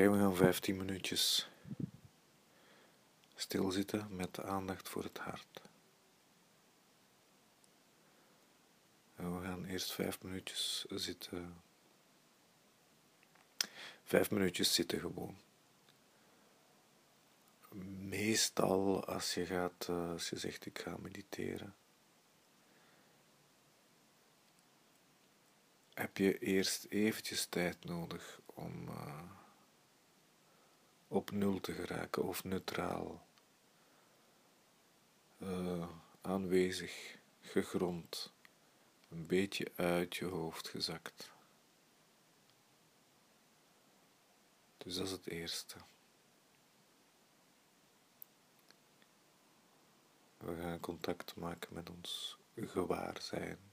Oké, we gaan 15 minuutjes stilzitten met aandacht voor het hart. En we gaan eerst 5 minuutjes zitten. 5 minuutjes zitten gewoon. Meestal als je gaat, eh, als je zegt ik ga mediteren, heb je eerst eventjes tijd nodig om uh, op nul te geraken of neutraal, uh, aanwezig, gegrond, een beetje uit je hoofd gezakt. Dus dat is het eerste. We gaan contact maken met ons gewaarzijn.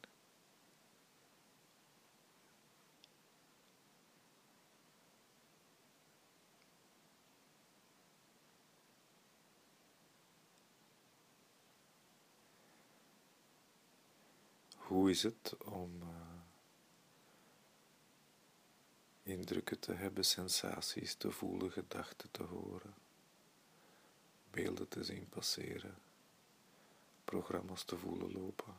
Hoe is het om uh, indrukken te hebben, sensaties te voelen, gedachten te horen, beelden te zien passeren, programma's te voelen lopen?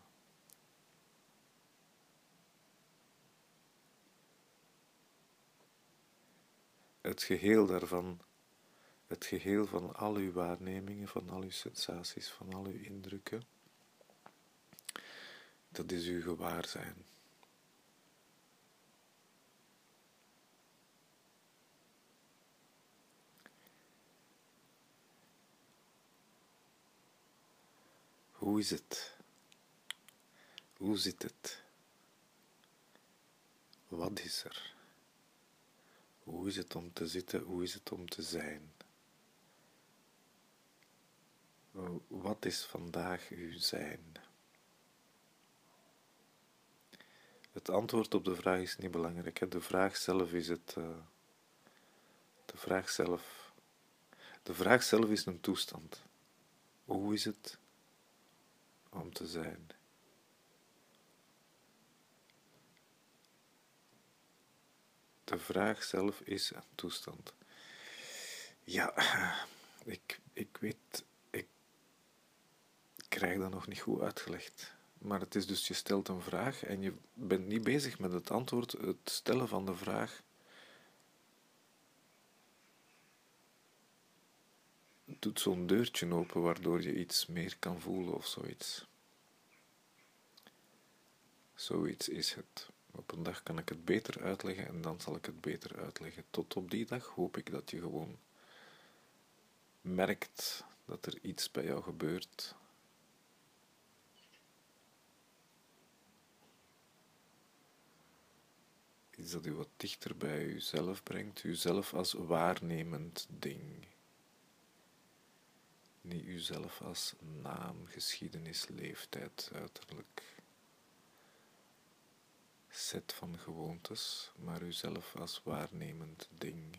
Het geheel daarvan, het geheel van al uw waarnemingen, van al uw sensaties, van al uw indrukken dat is uw gewaarzijn. Hoe is het? Hoe zit het? Wat is er? Hoe is het om te zitten? Hoe is het om te zijn? Wat is vandaag uw zijn? Het antwoord op de vraag is niet belangrijk. De vraag zelf is het. Uh, de vraag zelf. De vraag zelf is een toestand. Hoe is het om te zijn? De vraag zelf is een toestand. Ja, ik, ik weet, ik krijg dat nog niet goed uitgelegd. Maar het is dus, je stelt een vraag en je bent niet bezig met het antwoord. Het stellen van de vraag doet zo'n deurtje open waardoor je iets meer kan voelen of zoiets. Zoiets is het. Op een dag kan ik het beter uitleggen en dan zal ik het beter uitleggen. Tot op die dag hoop ik dat je gewoon merkt dat er iets bij jou gebeurt Iets dat u wat dichter bij uzelf brengt, uzelf als waarnemend ding. Niet uzelf als naam, geschiedenis, leeftijd, uiterlijk, set van gewoontes, maar uzelf als waarnemend ding.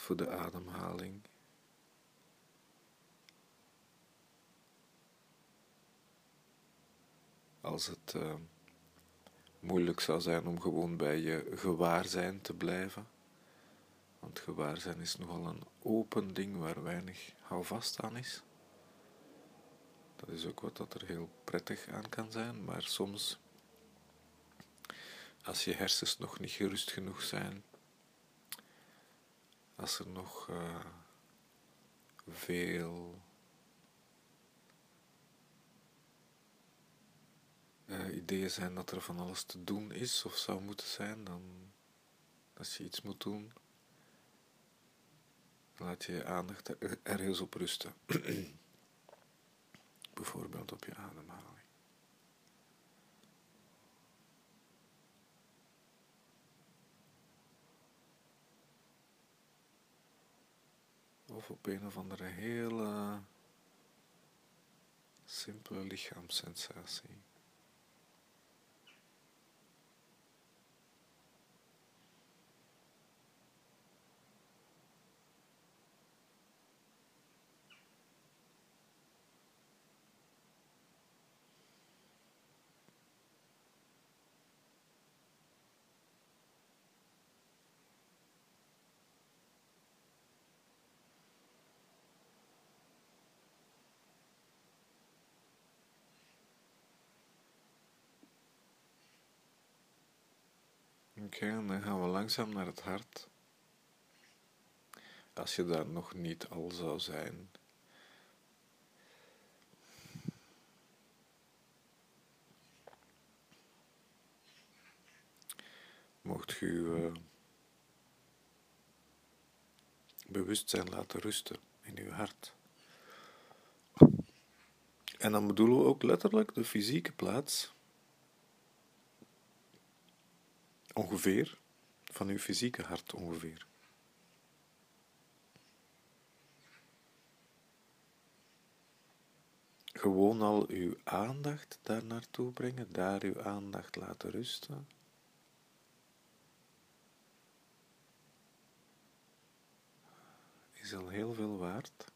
Voor de ademhaling. Als het uh, moeilijk zou zijn om gewoon bij je gewaarzijn te blijven, want gewaarzijn is nogal een open ding waar weinig houvast aan is. Dat is ook wat dat er heel prettig aan kan zijn, maar soms, als je hersens nog niet gerust genoeg zijn, als er nog uh, veel uh, ideeën zijn dat er van alles te doen is of zou moeten zijn, dan als je iets moet doen, laat je je aandacht er ergens op rusten. Bijvoorbeeld op je ademhaling. Of op een of andere hele simpele lichaamssensatie. Oké, en dan gaan we langzaam naar het hart. Als je daar nog niet al zou zijn. Mocht je uh, bewustzijn laten rusten in je hart. En dan bedoelen we ook letterlijk de fysieke plaats Ongeveer. Van uw fysieke hart ongeveer. Gewoon al uw aandacht daar naartoe brengen, daar uw aandacht laten rusten. Is al heel veel waard.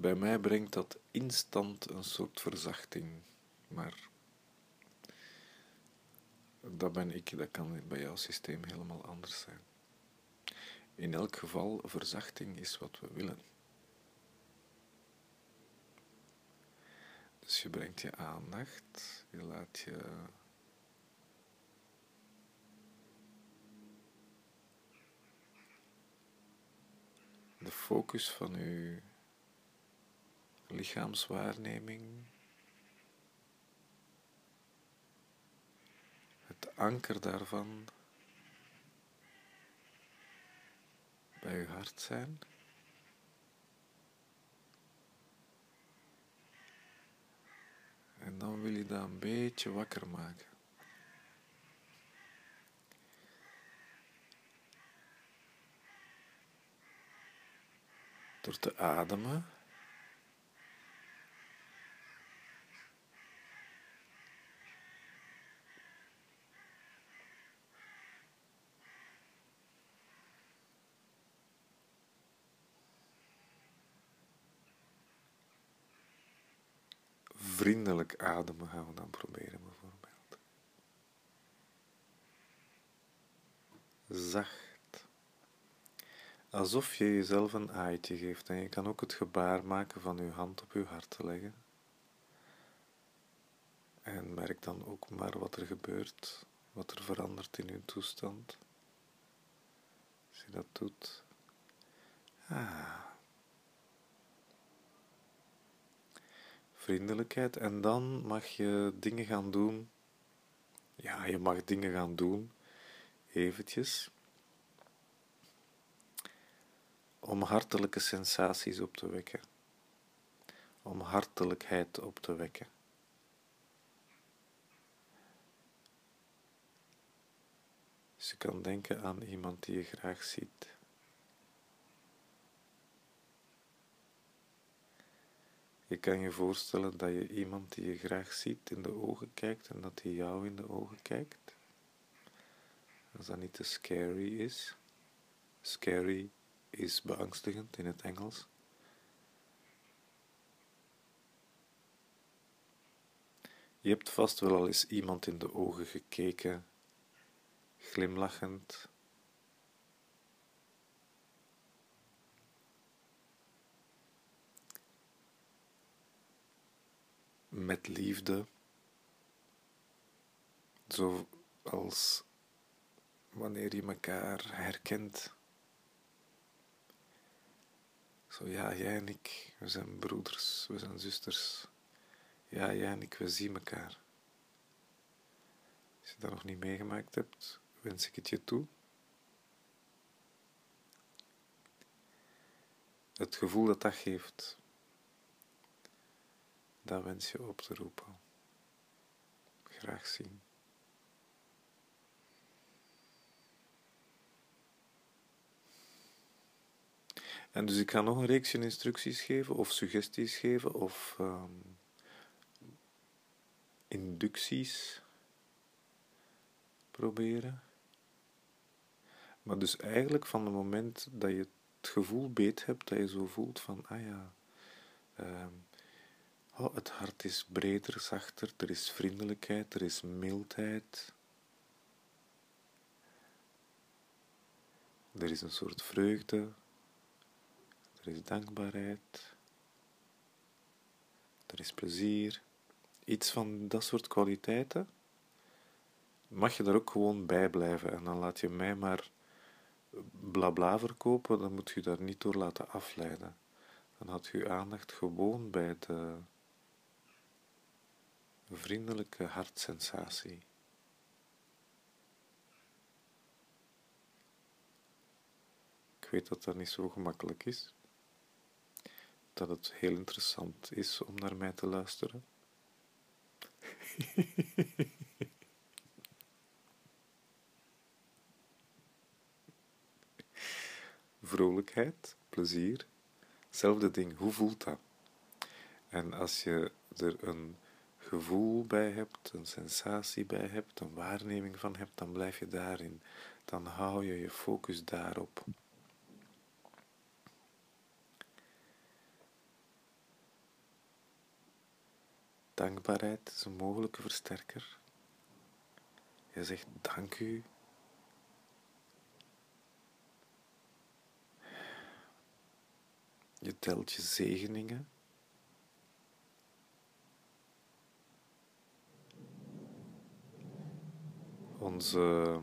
Bij mij brengt dat instant een soort verzachting. Maar dat ben ik, dat kan bij jouw systeem helemaal anders zijn. In elk geval, verzachting is wat we willen. Dus je brengt je aandacht, je laat je de focus van je lichaamswaarneming, het anker daarvan bij uw hart zijn. En dan wil je dat een beetje wakker maken. Door te ademen. Vriendelijk ademen gaan we dan proberen bijvoorbeeld. Zacht. Alsof je jezelf een aaitje geeft en je kan ook het gebaar maken van je hand op je hart te leggen. En merk dan ook maar wat er gebeurt, wat er verandert in je toestand. Als je dat doet. Ah. Vriendelijkheid en dan mag je dingen gaan doen. Ja, je mag dingen gaan doen, eventjes, om hartelijke sensaties op te wekken, om hartelijkheid op te wekken. Dus je kan denken aan iemand die je graag ziet. Je kan je voorstellen dat je iemand die je graag ziet in de ogen kijkt en dat hij jou in de ogen kijkt. Als dat niet te scary is. Scary is beangstigend in het Engels. Je hebt vast wel al eens iemand in de ogen gekeken, glimlachend, met liefde, zoals wanneer je elkaar herkent. Zo, ja, jij en ik, we zijn broeders, we zijn zusters. Ja, jij en ik, we zien elkaar. Als je dat nog niet meegemaakt hebt, wens ik het je toe. Het gevoel dat dat geeft, dat wens je op te roepen. Graag zien. En dus ik ga nog een reeksje instructies geven of suggesties geven of ehm, inducties proberen. Maar dus eigenlijk van het moment dat je het gevoel beet hebt, dat je zo voelt van, ah ja, ehm, oh, het hart is breder, zachter, er is vriendelijkheid, er is mildheid. Er is een soort vreugde, er is dankbaarheid, er is plezier. Iets van dat soort kwaliteiten mag je daar ook gewoon bij blijven. En dan laat je mij maar blabla verkopen, dan moet je daar niet door laten afleiden. Dan had je aandacht gewoon bij de vriendelijke hartsensatie. Ik weet dat dat niet zo gemakkelijk is. Dat het heel interessant is om naar mij te luisteren. Vrolijkheid, plezier, hetzelfde ding. Hoe voelt dat? En als je er een gevoel bij hebt, een sensatie bij hebt, een waarneming van hebt, dan blijf je daarin. Dan hou je je focus daarop. Dankbaarheid is een mogelijke versterker. Je zegt dank u. Je telt je zegeningen. Onze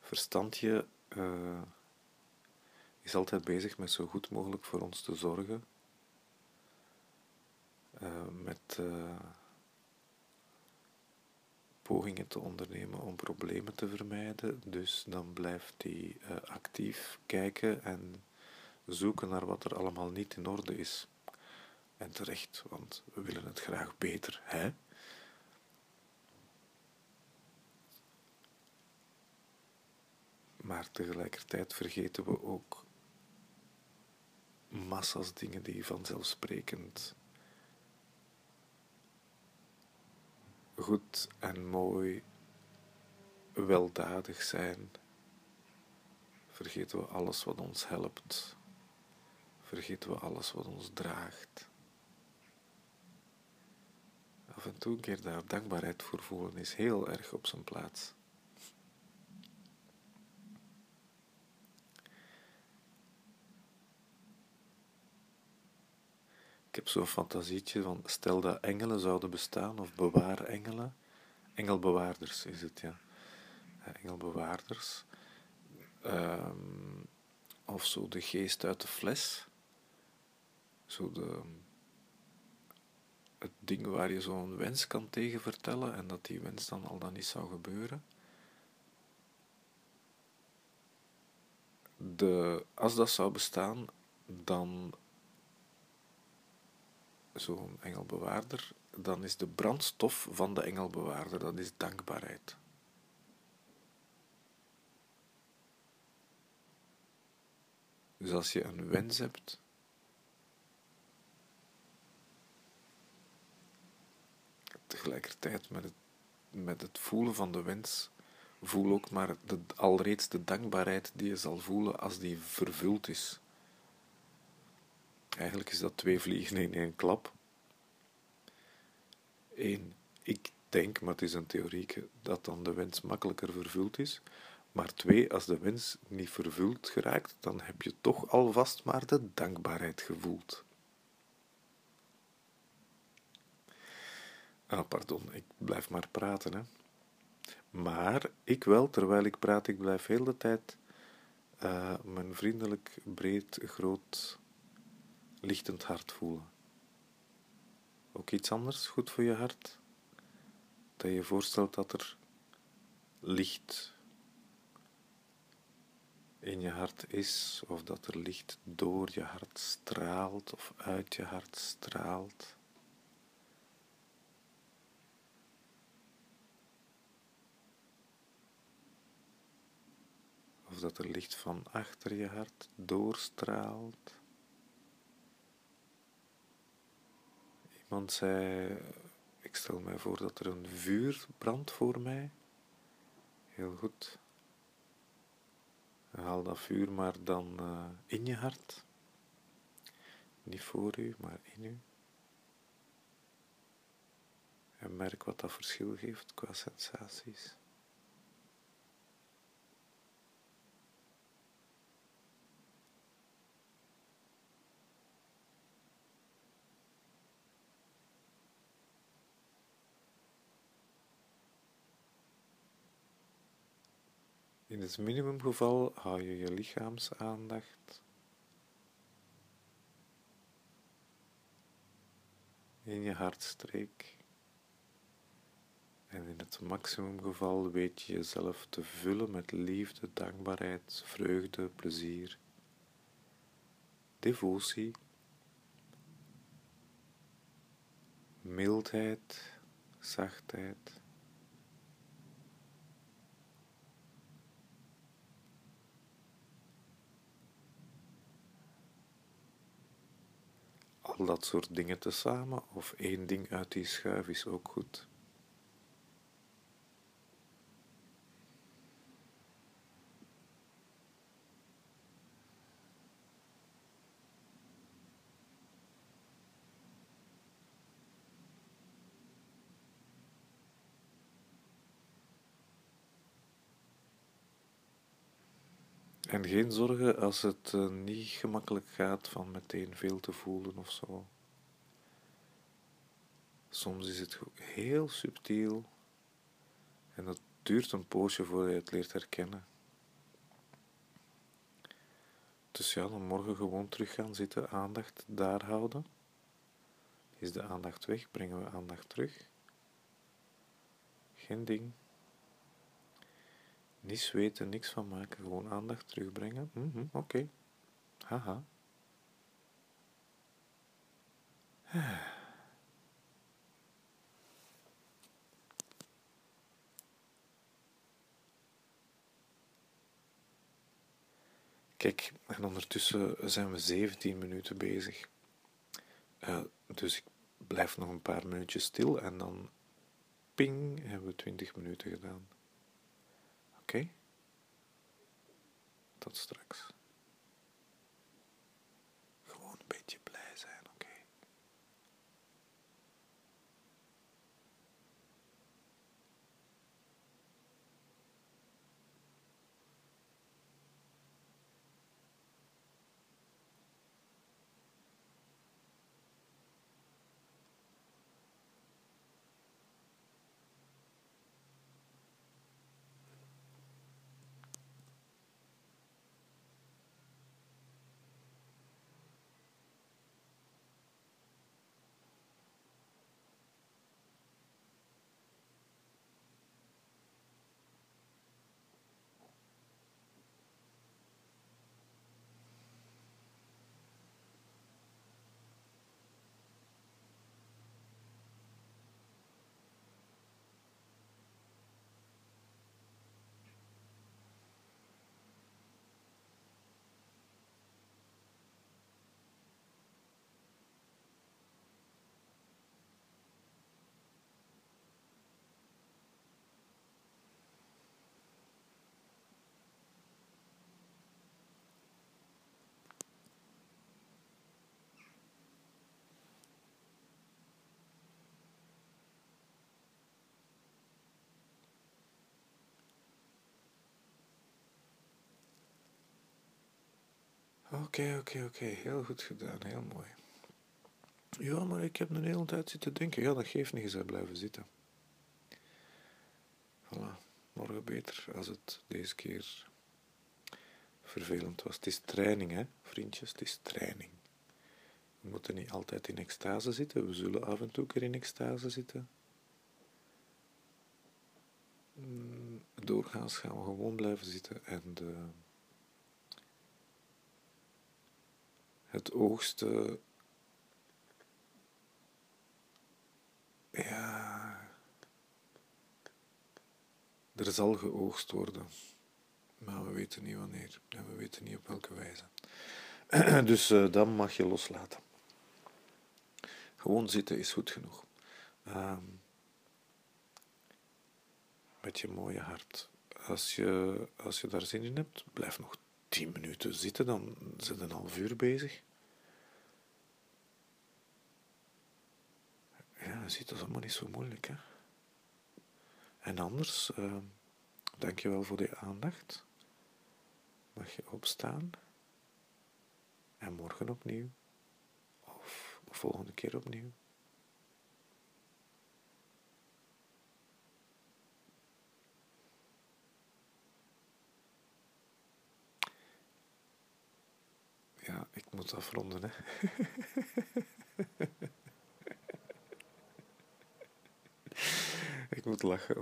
verstandje uh, is altijd bezig met zo goed mogelijk voor ons te zorgen. Uh, met uh, pogingen te ondernemen om problemen te vermijden. Dus dan blijft hij actief kijken en zoeken naar wat er allemaal niet in orde is. En terecht, want we willen het graag beter, hè? Maar tegelijkertijd vergeten we ook massa's dingen die vanzelfsprekend goed en mooi, weldadig zijn. Vergeten we alles wat ons helpt. Vergeten we alles wat ons draagt. Af en toe een keer daar dankbaarheid voor voelen is heel erg op zijn plaats. Ik heb zo'n fantasietje van, stel dat engelen zouden bestaan, of bewaarengelen. Engelbewaarders is het, ja. Engelbewaarders. Um, of zo de geest uit de fles. Zo de, het ding waar je zo'n wens kan tegen vertellen en dat die wens dan al dan niet zou gebeuren. De, als dat zou bestaan, dan zo'n engelbewaarder, dan is de brandstof van de engelbewaarder, dat is dankbaarheid. Dus als je een wens hebt, tegelijkertijd met het, met het voelen van de wens, voel ook maar de, alreeds de dankbaarheid die je zal voelen als die vervuld is. Eigenlijk is dat twee vliegen in één klap. Eén, ik denk, maar het is een theorie, dat dan de wens makkelijker vervuld is. Maar twee, als de wens niet vervuld geraakt, dan heb je toch alvast maar de dankbaarheid gevoeld. Ah, pardon, ik blijf maar praten, hè. Maar ik wel, terwijl ik praat, ik blijf heel de tijd uh, mijn vriendelijk, breed, groot lichtend hart voelen. Ook iets anders goed voor je hart? Dat je voorstelt dat er licht in je hart is, of dat er licht door je hart straalt of uit je hart straalt. Dat er licht van achter je hart doorstraalt. Iemand zei, ik stel mij voor dat er een vuur brandt voor mij. Heel goed. Haal dat vuur maar dan uh, in je hart. Niet voor u, maar in u. En merk wat dat verschil geeft qua sensaties. In het minimumgeval hou je je lichaamsaandacht in je hartstreek. En in het maximumgeval weet je jezelf te vullen met liefde, dankbaarheid, vreugde, plezier, devotie, mildheid, zachtheid. Dat soort dingen tezamen of één ding uit die schuif is ook goed. En geen zorgen als het uh, niet gemakkelijk gaat van meteen veel te voelen of zo. Soms is het heel subtiel en dat duurt een poosje voordat je het leert herkennen. Dus ja, dan morgen gewoon terug gaan zitten, aandacht daar houden. Is de aandacht weg, brengen we aandacht terug. Geen ding. Niets weten, niks van maken, gewoon aandacht terugbrengen. -hmm, Oké. Haha. Kijk, en ondertussen zijn we 17 minuten bezig. Uh, dus ik blijf nog een paar minuutjes stil en dan ping, hebben we 20 minuten gedaan. Oké? Tot straks. Gewoon een beetje blij zijn, oké? Oké, oké, oké. Heel goed gedaan. Heel mooi. Ja, maar ik heb een hele tijd zitten denken. Ja, dat geeft niet. Je blijven zitten. Voilà. Morgen beter als het deze keer vervelend was. Het is training, hè, vriendjes. Het is training. We moeten niet altijd in extase zitten. We zullen af en toe keer in extase zitten. Mm, doorgaans gaan we gewoon blijven zitten en de het oogsten. Ja. Er zal geoogst worden. maar we weten niet wanneer. En we weten niet op welke wijze. dus uh, dan mag je loslaten. Gewoon zitten is goed genoeg. Um, met je mooie hart. Als je, als je daar zin in hebt, blijf nog tien minuten zitten, dan zit je een half uur bezig. Ja, ziet, dat is allemaal niet zo moeilijk, hè. En anders, uh, dank je wel voor de aandacht. Mag je opstaan. En morgen opnieuw. Of de volgende keer opnieuw. Ja, ik moet afronden, hè. ik moet lachen,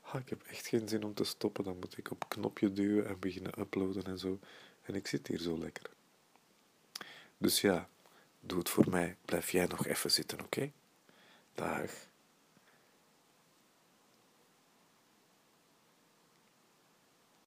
ah, ik heb echt geen zin om te stoppen. Dan moet ik op knopje duwen en beginnen uploaden en zo. En ik zit hier zo lekker. Dus ja, doe het voor mij. Blijf jij nog even zitten, oké? Dag.